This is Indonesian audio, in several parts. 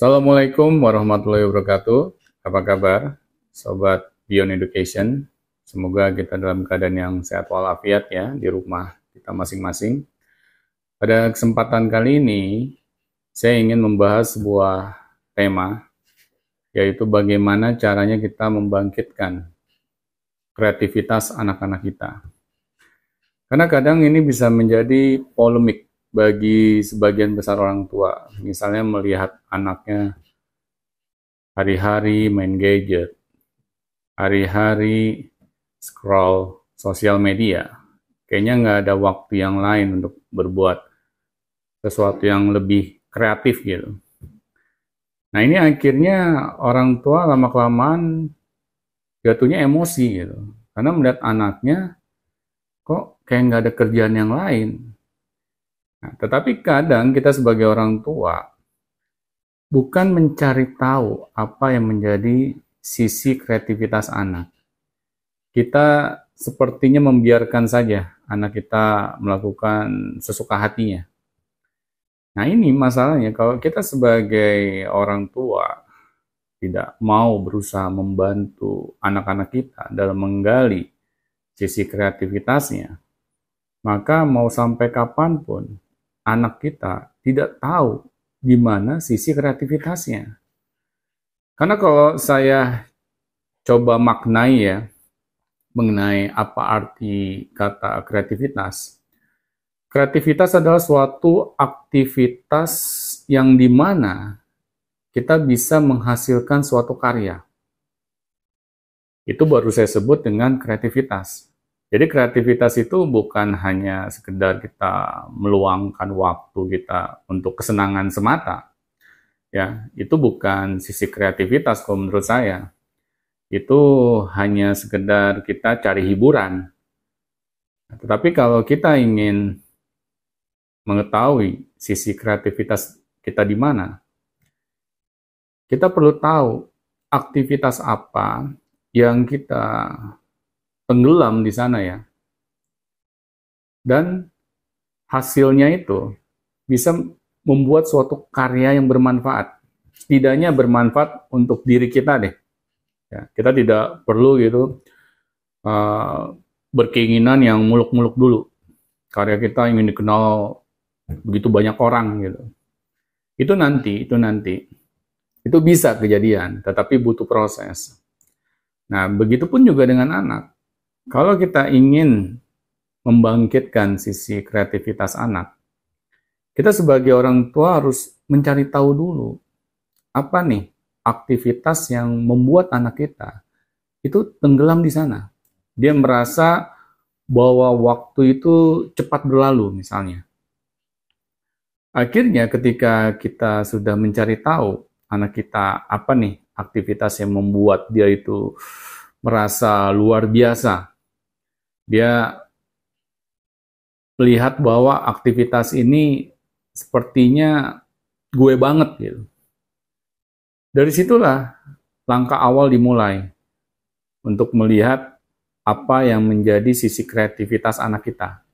Assalamualaikum warahmatullahi wabarakatuh. Apa kabar, sobat Beyond Education? Semoga kita dalam keadaan yang sehat walafiat ya di rumah kita masing-masing. Pada kesempatan kali ini, saya ingin membahas sebuah tema, yaitu bagaimana caranya kita membangkitkan kreativitas anak-anak kita. Karena kadang ini bisa menjadi polemik bagi sebagian besar orang tua. Misalnya melihat anaknya hari-hari main gadget, hari-hari scroll sosial media. Kayaknya nggak ada waktu yang lain untuk berbuat sesuatu yang lebih kreatif gitu. Nah ini akhirnya orang tua lama-kelamaan jatuhnya emosi gitu. Karena melihat anaknya kok kayak nggak ada kerjaan yang lain Nah, tetapi kadang kita sebagai orang tua bukan mencari tahu apa yang menjadi sisi kreativitas anak. Kita sepertinya membiarkan saja anak kita melakukan sesuka hatinya. Nah ini masalahnya kalau kita sebagai orang tua tidak mau berusaha membantu anak-anak kita dalam menggali sisi kreativitasnya, maka mau sampai kapan pun anak kita tidak tahu di mana sisi kreativitasnya. Karena kalau saya coba maknai ya, mengenai apa arti kata kreativitas. Kreativitas adalah suatu aktivitas yang di mana kita bisa menghasilkan suatu karya. Itu baru saya sebut dengan kreativitas. Jadi kreativitas itu bukan hanya sekedar kita meluangkan waktu kita untuk kesenangan semata. Ya, itu bukan sisi kreativitas kalau menurut saya. Itu hanya sekedar kita cari hiburan. Tetapi kalau kita ingin mengetahui sisi kreativitas kita di mana, kita perlu tahu aktivitas apa yang kita tenggelam di sana ya. Dan hasilnya itu bisa membuat suatu karya yang bermanfaat. Setidaknya bermanfaat untuk diri kita deh. Ya, kita tidak perlu gitu uh, berkeinginan yang muluk-muluk dulu. Karya kita ingin dikenal begitu banyak orang gitu. Itu nanti, itu nanti. Itu bisa kejadian, tetapi butuh proses. Nah, begitupun juga dengan anak. Kalau kita ingin membangkitkan sisi kreativitas anak, kita sebagai orang tua harus mencari tahu dulu apa nih aktivitas yang membuat anak kita itu tenggelam di sana. Dia merasa bahwa waktu itu cepat berlalu misalnya. Akhirnya ketika kita sudah mencari tahu anak kita apa nih aktivitas yang membuat dia itu merasa luar biasa dia melihat bahwa aktivitas ini sepertinya gue banget gitu. Dari situlah langkah awal dimulai untuk melihat apa yang menjadi sisi kreativitas anak kita.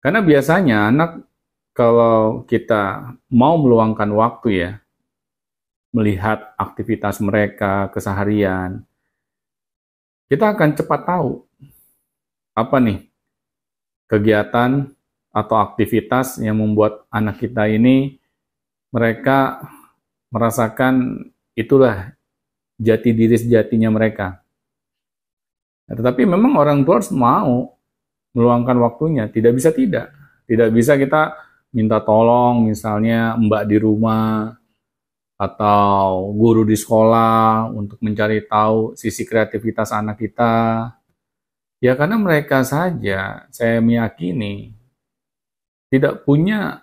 Karena biasanya anak kalau kita mau meluangkan waktu ya, melihat aktivitas mereka keseharian, kita akan cepat tahu apa nih kegiatan atau aktivitas yang membuat anak kita ini mereka merasakan itulah jati diri sejatinya mereka. Nah, tetapi memang orang tua harus mau meluangkan waktunya, tidak bisa tidak. Tidak bisa kita minta tolong misalnya mbak di rumah atau guru di sekolah untuk mencari tahu sisi kreativitas anak kita Ya karena mereka saja, saya meyakini, tidak punya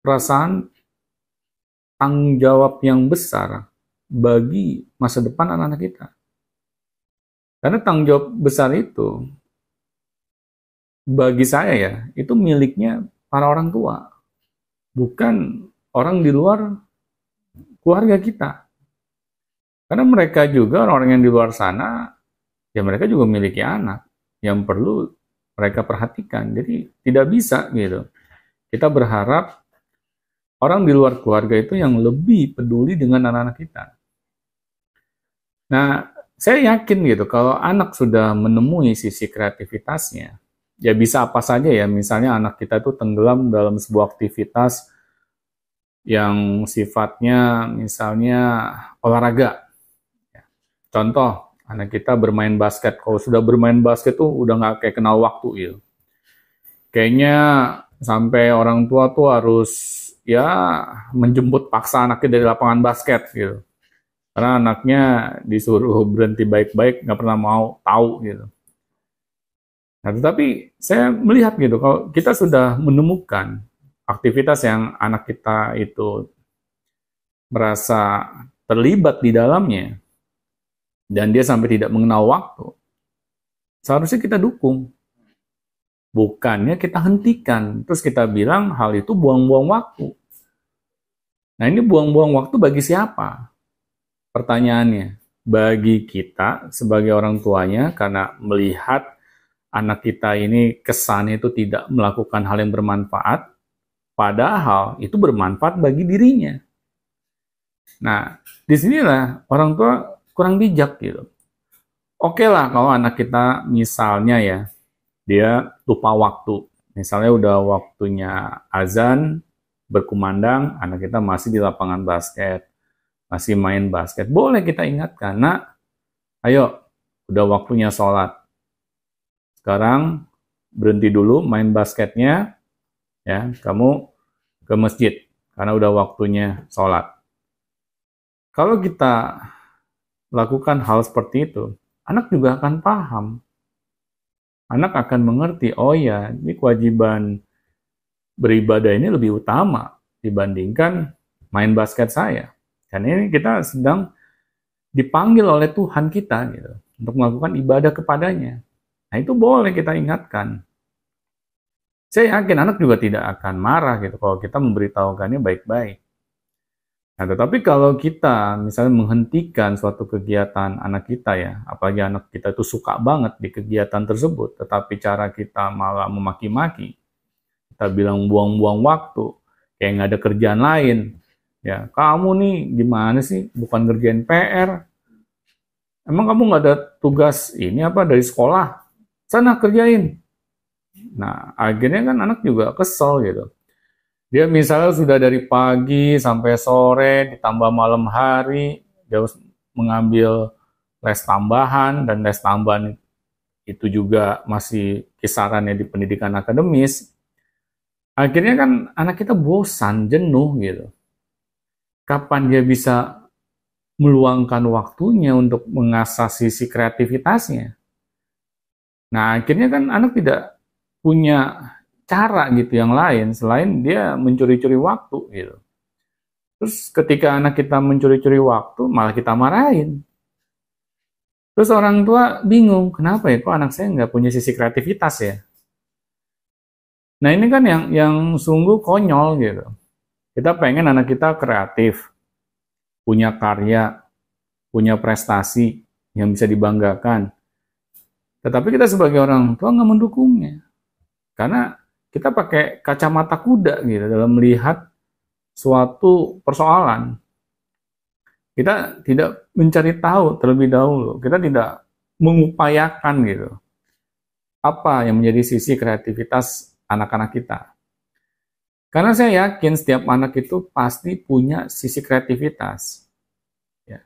perasaan tanggung jawab yang besar bagi masa depan anak-anak kita. Karena tanggung jawab besar itu, bagi saya ya, itu miliknya para orang tua. Bukan orang di luar keluarga kita. Karena mereka juga orang-orang yang di luar sana ya mereka juga memiliki anak yang perlu mereka perhatikan. Jadi tidak bisa gitu. Kita berharap orang di luar keluarga itu yang lebih peduli dengan anak-anak kita. Nah, saya yakin gitu kalau anak sudah menemui sisi kreativitasnya, ya bisa apa saja ya. Misalnya anak kita itu tenggelam dalam sebuah aktivitas yang sifatnya misalnya olahraga. Ya. Contoh, anak kita bermain basket. Kalau sudah bermain basket tuh udah nggak kayak kenal waktu gitu. Kayaknya sampai orang tua tuh harus ya menjemput paksa anaknya dari lapangan basket gitu. Karena anaknya disuruh berhenti baik-baik nggak pernah mau tahu gitu. Nah, tetapi saya melihat gitu, kalau kita sudah menemukan aktivitas yang anak kita itu merasa terlibat di dalamnya, dan dia sampai tidak mengenal waktu, seharusnya kita dukung. Bukannya kita hentikan, terus kita bilang hal itu buang-buang waktu. Nah ini buang-buang waktu bagi siapa? Pertanyaannya, bagi kita sebagai orang tuanya karena melihat anak kita ini kesannya itu tidak melakukan hal yang bermanfaat, padahal itu bermanfaat bagi dirinya. Nah, di sinilah orang tua kurang bijak gitu. Oke lah kalau anak kita misalnya ya, dia lupa waktu. Misalnya udah waktunya azan, berkumandang, anak kita masih di lapangan basket, masih main basket. Boleh kita ingatkan, nak, ayo, udah waktunya sholat sekarang berhenti dulu main basketnya, ya, kamu ke masjid karena udah waktunya sholat. Kalau kita lakukan hal seperti itu, anak juga akan paham. Anak akan mengerti, oh ya, ini kewajiban beribadah ini lebih utama dibandingkan main basket saya. Karena ini kita sedang dipanggil oleh Tuhan kita gitu untuk melakukan ibadah kepadanya. Nah itu boleh kita ingatkan. Saya yakin anak juga tidak akan marah gitu kalau kita memberitahukannya baik-baik. Nah, tetapi kalau kita misalnya menghentikan suatu kegiatan anak kita ya, apalagi anak kita itu suka banget di kegiatan tersebut, tetapi cara kita malah memaki-maki, kita bilang buang-buang waktu, kayak nggak ada kerjaan lain, ya kamu nih gimana sih, bukan ngerjain PR, emang kamu nggak ada tugas ini apa dari sekolah, sana kerjain. Nah, akhirnya kan anak juga kesel gitu. Dia misalnya sudah dari pagi sampai sore, ditambah malam hari, dia harus mengambil les tambahan, dan les tambahan itu juga masih kisarannya di pendidikan akademis. Akhirnya kan anak kita bosan, jenuh gitu. Kapan dia bisa meluangkan waktunya untuk mengasah sisi kreativitasnya? Nah, akhirnya kan anak tidak punya cara gitu yang lain selain dia mencuri-curi waktu gitu. Terus ketika anak kita mencuri-curi waktu, malah kita marahin. Terus orang tua bingung, kenapa ya kok anak saya nggak punya sisi kreativitas ya? Nah ini kan yang yang sungguh konyol gitu. Kita pengen anak kita kreatif, punya karya, punya prestasi yang bisa dibanggakan. Tetapi kita sebagai orang tua nggak mendukungnya. Karena kita pakai kacamata kuda gitu dalam melihat suatu persoalan. Kita tidak mencari tahu terlebih dahulu. Kita tidak mengupayakan gitu. Apa yang menjadi sisi kreativitas anak-anak kita. Karena saya yakin setiap anak itu pasti punya sisi kreativitas. Ya.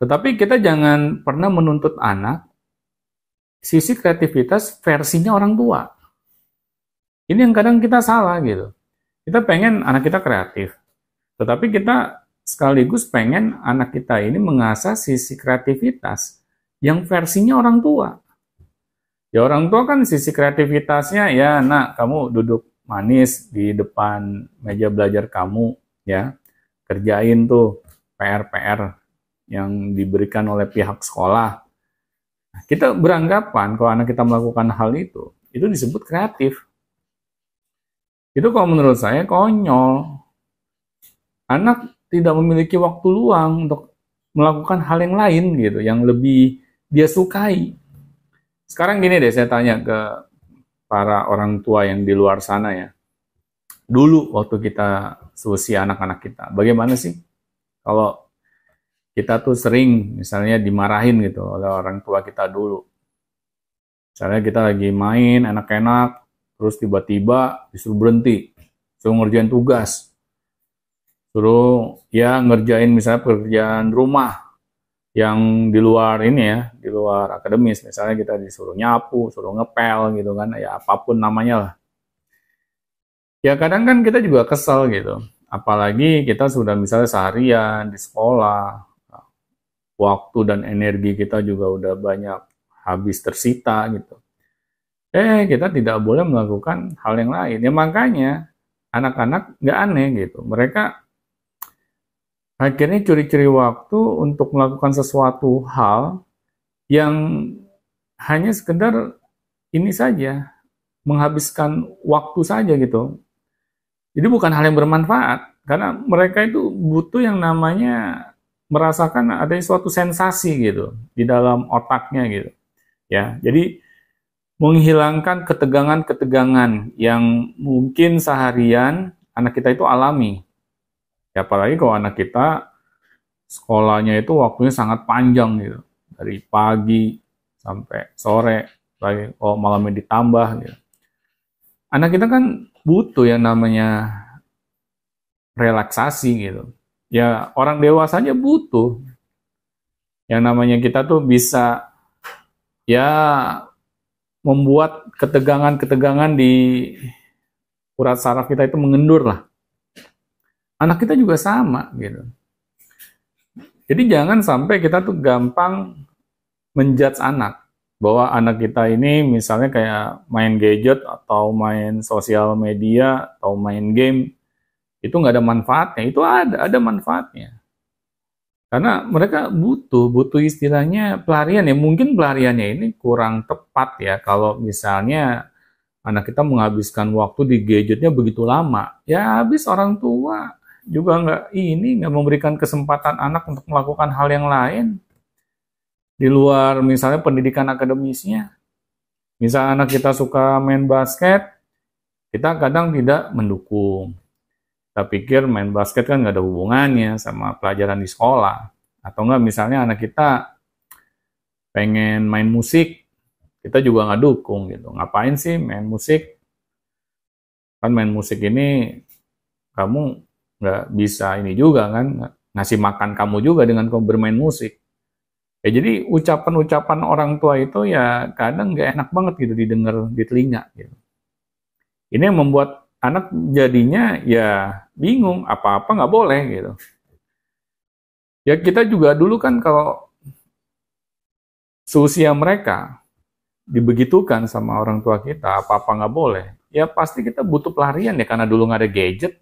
Tetapi kita jangan pernah menuntut anak sisi kreativitas versinya orang tua. Ini yang kadang kita salah gitu. Kita pengen anak kita kreatif, tetapi kita sekaligus pengen anak kita ini mengasah sisi kreativitas yang versinya orang tua. Ya orang tua kan sisi kreativitasnya ya nak kamu duduk manis di depan meja belajar kamu ya kerjain tuh PR-PR yang diberikan oleh pihak sekolah kita beranggapan kalau anak kita melakukan hal itu, itu disebut kreatif. Itu kalau menurut saya konyol. Anak tidak memiliki waktu luang untuk melakukan hal yang lain gitu, yang lebih dia sukai. Sekarang gini deh, saya tanya ke para orang tua yang di luar sana ya. dulu waktu kita seusia anak-anak kita. Bagaimana sih kalau kita tuh sering misalnya dimarahin gitu oleh orang tua kita dulu. Misalnya kita lagi main enak-enak, terus tiba-tiba disuruh berhenti, suruh ngerjain tugas, suruh ya ngerjain misalnya pekerjaan rumah, yang di luar ini ya, di luar akademis, misalnya kita disuruh nyapu, suruh ngepel gitu kan, ya apa pun namanya lah. Ya kadang kan kita juga kesel gitu, apalagi kita sudah misalnya seharian di sekolah, waktu dan energi kita juga udah banyak habis tersita gitu. Eh kita tidak boleh melakukan hal yang lain. Ya makanya anak-anak nggak aneh gitu, mereka akhirnya curi-curi waktu untuk melakukan sesuatu hal yang hanya sekedar ini saja menghabiskan waktu saja gitu. Jadi bukan hal yang bermanfaat karena mereka itu butuh yang namanya merasakan ada suatu sensasi gitu di dalam otaknya gitu. Ya, jadi menghilangkan ketegangan-ketegangan yang mungkin seharian anak kita itu alami Ya apalagi kalau anak kita sekolahnya itu waktunya sangat panjang gitu. Dari pagi sampai sore, lagi oh malamnya ditambah gitu. Anak kita kan butuh yang namanya relaksasi gitu. Ya orang dewasanya butuh yang namanya kita tuh bisa ya membuat ketegangan-ketegangan di urat saraf kita itu mengendur lah. Anak kita juga sama gitu. Jadi jangan sampai kita tuh gampang menjudge anak bahwa anak kita ini misalnya kayak main gadget atau main sosial media atau main game itu nggak ada manfaatnya itu ada ada manfaatnya karena mereka butuh butuh istilahnya pelarian ya mungkin pelariannya ini kurang tepat ya kalau misalnya anak kita menghabiskan waktu di gadgetnya begitu lama ya habis orang tua juga nggak ini nggak memberikan kesempatan anak untuk melakukan hal yang lain di luar misalnya pendidikan akademisnya. Misal anak kita suka main basket, kita kadang tidak mendukung. Kita pikir main basket kan nggak ada hubungannya sama pelajaran di sekolah. Atau enggak misalnya anak kita pengen main musik, kita juga nggak dukung gitu. Ngapain sih main musik? Kan main musik ini kamu nggak bisa ini juga kan ngasih makan kamu juga dengan kamu bermain musik. Ya jadi ucapan-ucapan orang tua itu ya kadang nggak enak banget gitu didengar di telinga gitu. Ini yang membuat anak jadinya ya bingung apa-apa nggak boleh gitu. Ya kita juga dulu kan kalau seusia mereka dibegitukan sama orang tua kita apa-apa nggak boleh, ya pasti kita butuh pelarian ya karena dulu nggak ada gadget,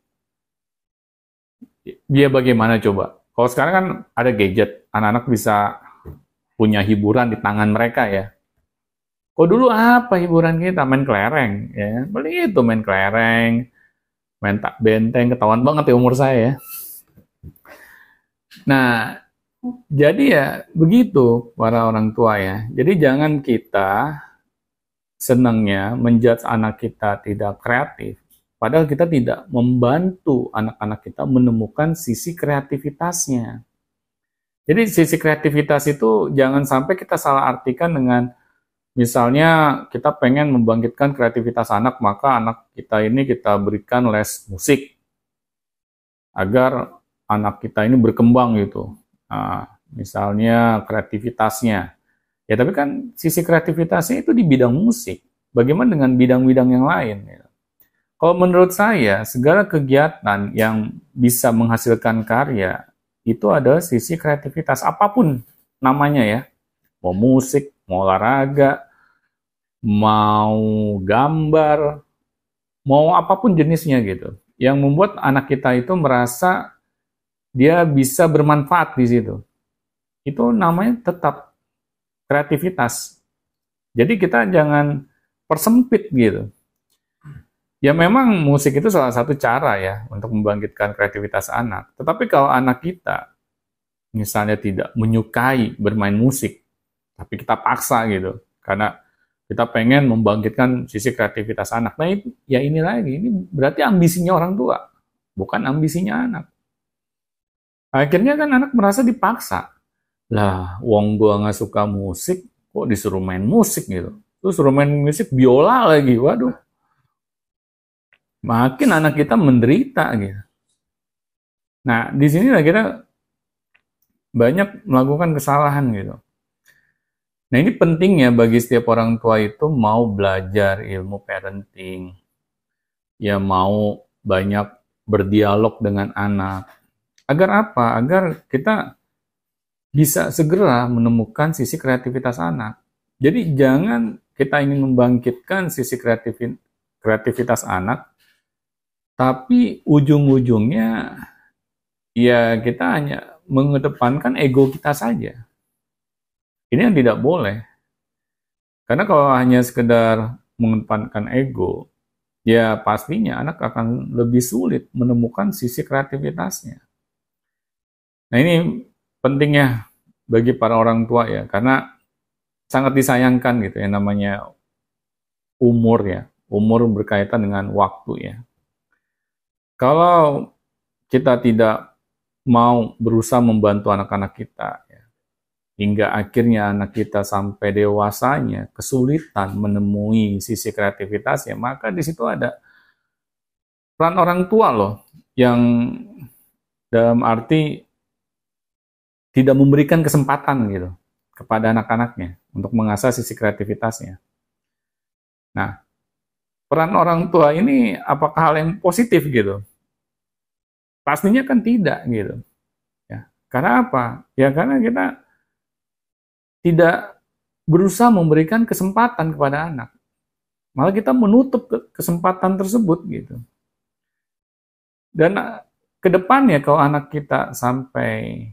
dia bagaimana coba? Kalau sekarang kan ada gadget, anak-anak bisa punya hiburan di tangan mereka ya. Kok dulu apa hiburan kita? Main kelereng, ya. Beli itu main kelereng, main tak benteng, ketahuan banget ya umur saya ya. Nah, jadi ya begitu para orang tua ya. Jadi jangan kita senangnya menjudge anak kita tidak kreatif Padahal kita tidak membantu anak-anak kita menemukan sisi kreativitasnya. Jadi sisi kreativitas itu jangan sampai kita salah artikan dengan misalnya kita pengen membangkitkan kreativitas anak, maka anak kita ini kita berikan les musik agar anak kita ini berkembang gitu. Nah, misalnya kreativitasnya. Ya tapi kan sisi kreativitasnya itu di bidang musik. Bagaimana dengan bidang-bidang yang lain? Kalau menurut saya, segala kegiatan yang bisa menghasilkan karya itu adalah sisi kreativitas apa pun namanya ya. Mau musik, mau olahraga, mau gambar, mau apa pun jenisnya gitu. Yang membuat anak kita itu merasa dia bisa bermanfaat di situ. Itu namanya tetap kreativitas. Jadi kita jangan persempit gitu. Ya memang musik itu salah satu cara ya untuk membangkitkan kreativitas anak. Tetapi kalau anak kita misalnya tidak menyukai bermain musik, tapi kita paksa gitu, karena Kita pengen membangkitkan sisi kreativitas anak. Nah, itu, ya ini lagi, ini berarti ambisinya orang tua, bukan ambisinya anak. Akhirnya kan anak merasa dipaksa. Lah, wong gua nggak suka musik, kok disuruh main musik gitu. Terus suruh main musik biola lagi, waduh. Makin anak kita menderita gitu. Nah, di sinilah kita banyak melakukan kesalahan gitu. Nah ini penting ya bagi setiap orang tua itu mau belajar ilmu parenting, ya mau banyak berdialog dengan anak. Agar apa? Agar kita bisa segera menemukan sisi kreativitas anak. Jadi jangan kita ingin membangkitkan sisi kreativitas anak, tapi ujung-ujungnya ya kita hanya mengedepankan ego kita saja. Ini yang tidak boleh. Karena kalau hanya sekedar mengedepankan ego, ya pastinya anak akan lebih sulit menemukan sisi kreativitasnya. Nah ini pentingnya bagi para orang tua ya, karena sangat disayangkan gitu ya namanya umur ya, umur berkaitan dengan waktu ya. Kalau kita tidak mau berusaha membantu anak-anak kita hingga akhirnya anak kita sampai dewasanya kesulitan menemui sisi kreativitasnya, maka di situ ada peran orang tua loh yang dalam arti tidak memberikan kesempatan gitu kepada anak-anaknya untuk mengasah sisi kreativitasnya. Nah, peran orang tua ini apakah hal yang positif gitu? Pastinya kan tidak gitu. Ya, karena apa? Ya karena kita tidak berusaha memberikan kesempatan kepada anak. Malah kita menutup kesempatan tersebut gitu. Dan eh, ke depannya kalau anak kita sampai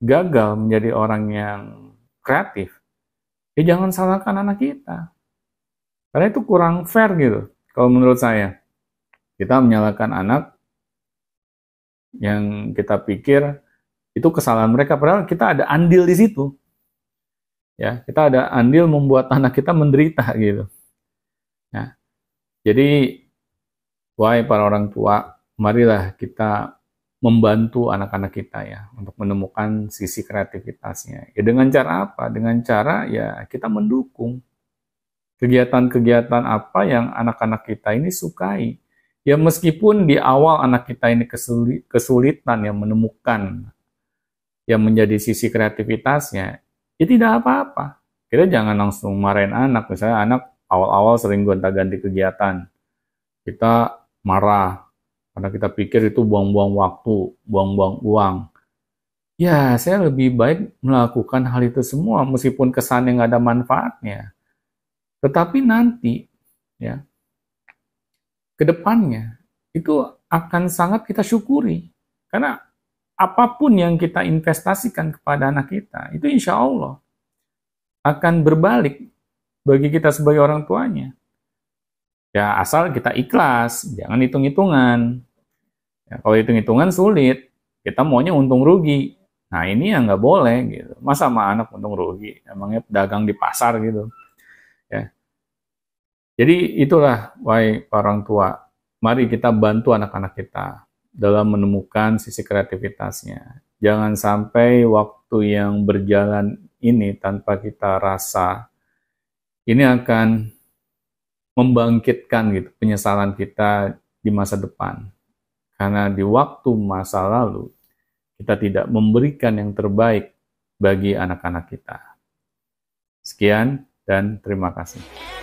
gagal menjadi orang yang kreatif, ya jangan salahkan anak kita. Karena itu kurang fair gitu. Kalau menurut saya, kita menyalahkan anak yang kita pikir itu kesalahan mereka, padahal kita ada andil di situ ya kita ada andil membuat anak kita menderita gitu. Ya jadi wahai para orang tua marilah kita membantu anak-anak kita ya untuk menemukan sisi kreativitasnya. Ya dengan cara apa? Dengan cara ya kita mendukung kegiatan-kegiatan apa yang anak-anak kita ini sukai. Ya meskipun di awal anak kita ini kesulitan yang menemukan yang menjadi sisi kreativitasnya ya tidak apa-apa. Kita jangan langsung marahin anak. Misalnya anak awal-awal sering gonta-ganti kegiatan. Kita marah karena kita pikir itu buang-buang waktu, buang-buang uang. Ya, saya lebih baik melakukan hal itu semua meskipun kesannya nggak ada manfaatnya. Tetapi nanti, ya, ke depannya itu akan sangat kita syukuri. Karena apa pun yang kita investasikan kepada anak kita, itu insya Allah akan berbalik bagi kita sebagai orang tuanya. Ya asal kita ikhlas, jangan hitung-hitungan. Ya, kalau hitung-hitungan sulit, kita maunya untung rugi. Nah ini yang nggak boleh gitu. Masa sama anak untung rugi? Emangnya dagang di pasar gitu. Ya. Jadi itulah wahai orang tua, mari kita bantu anak-anak kita dalam menemukan sisi kreativitasnya. Jangan sampai waktu yang berjalan ini tanpa kita rasa ini akan membangkitkan gitu penyesalan kita di masa depan. Karena di waktu masa lalu kita tidak memberikan yang terbaik bagi anak-anak kita. Sekian dan terima kasih.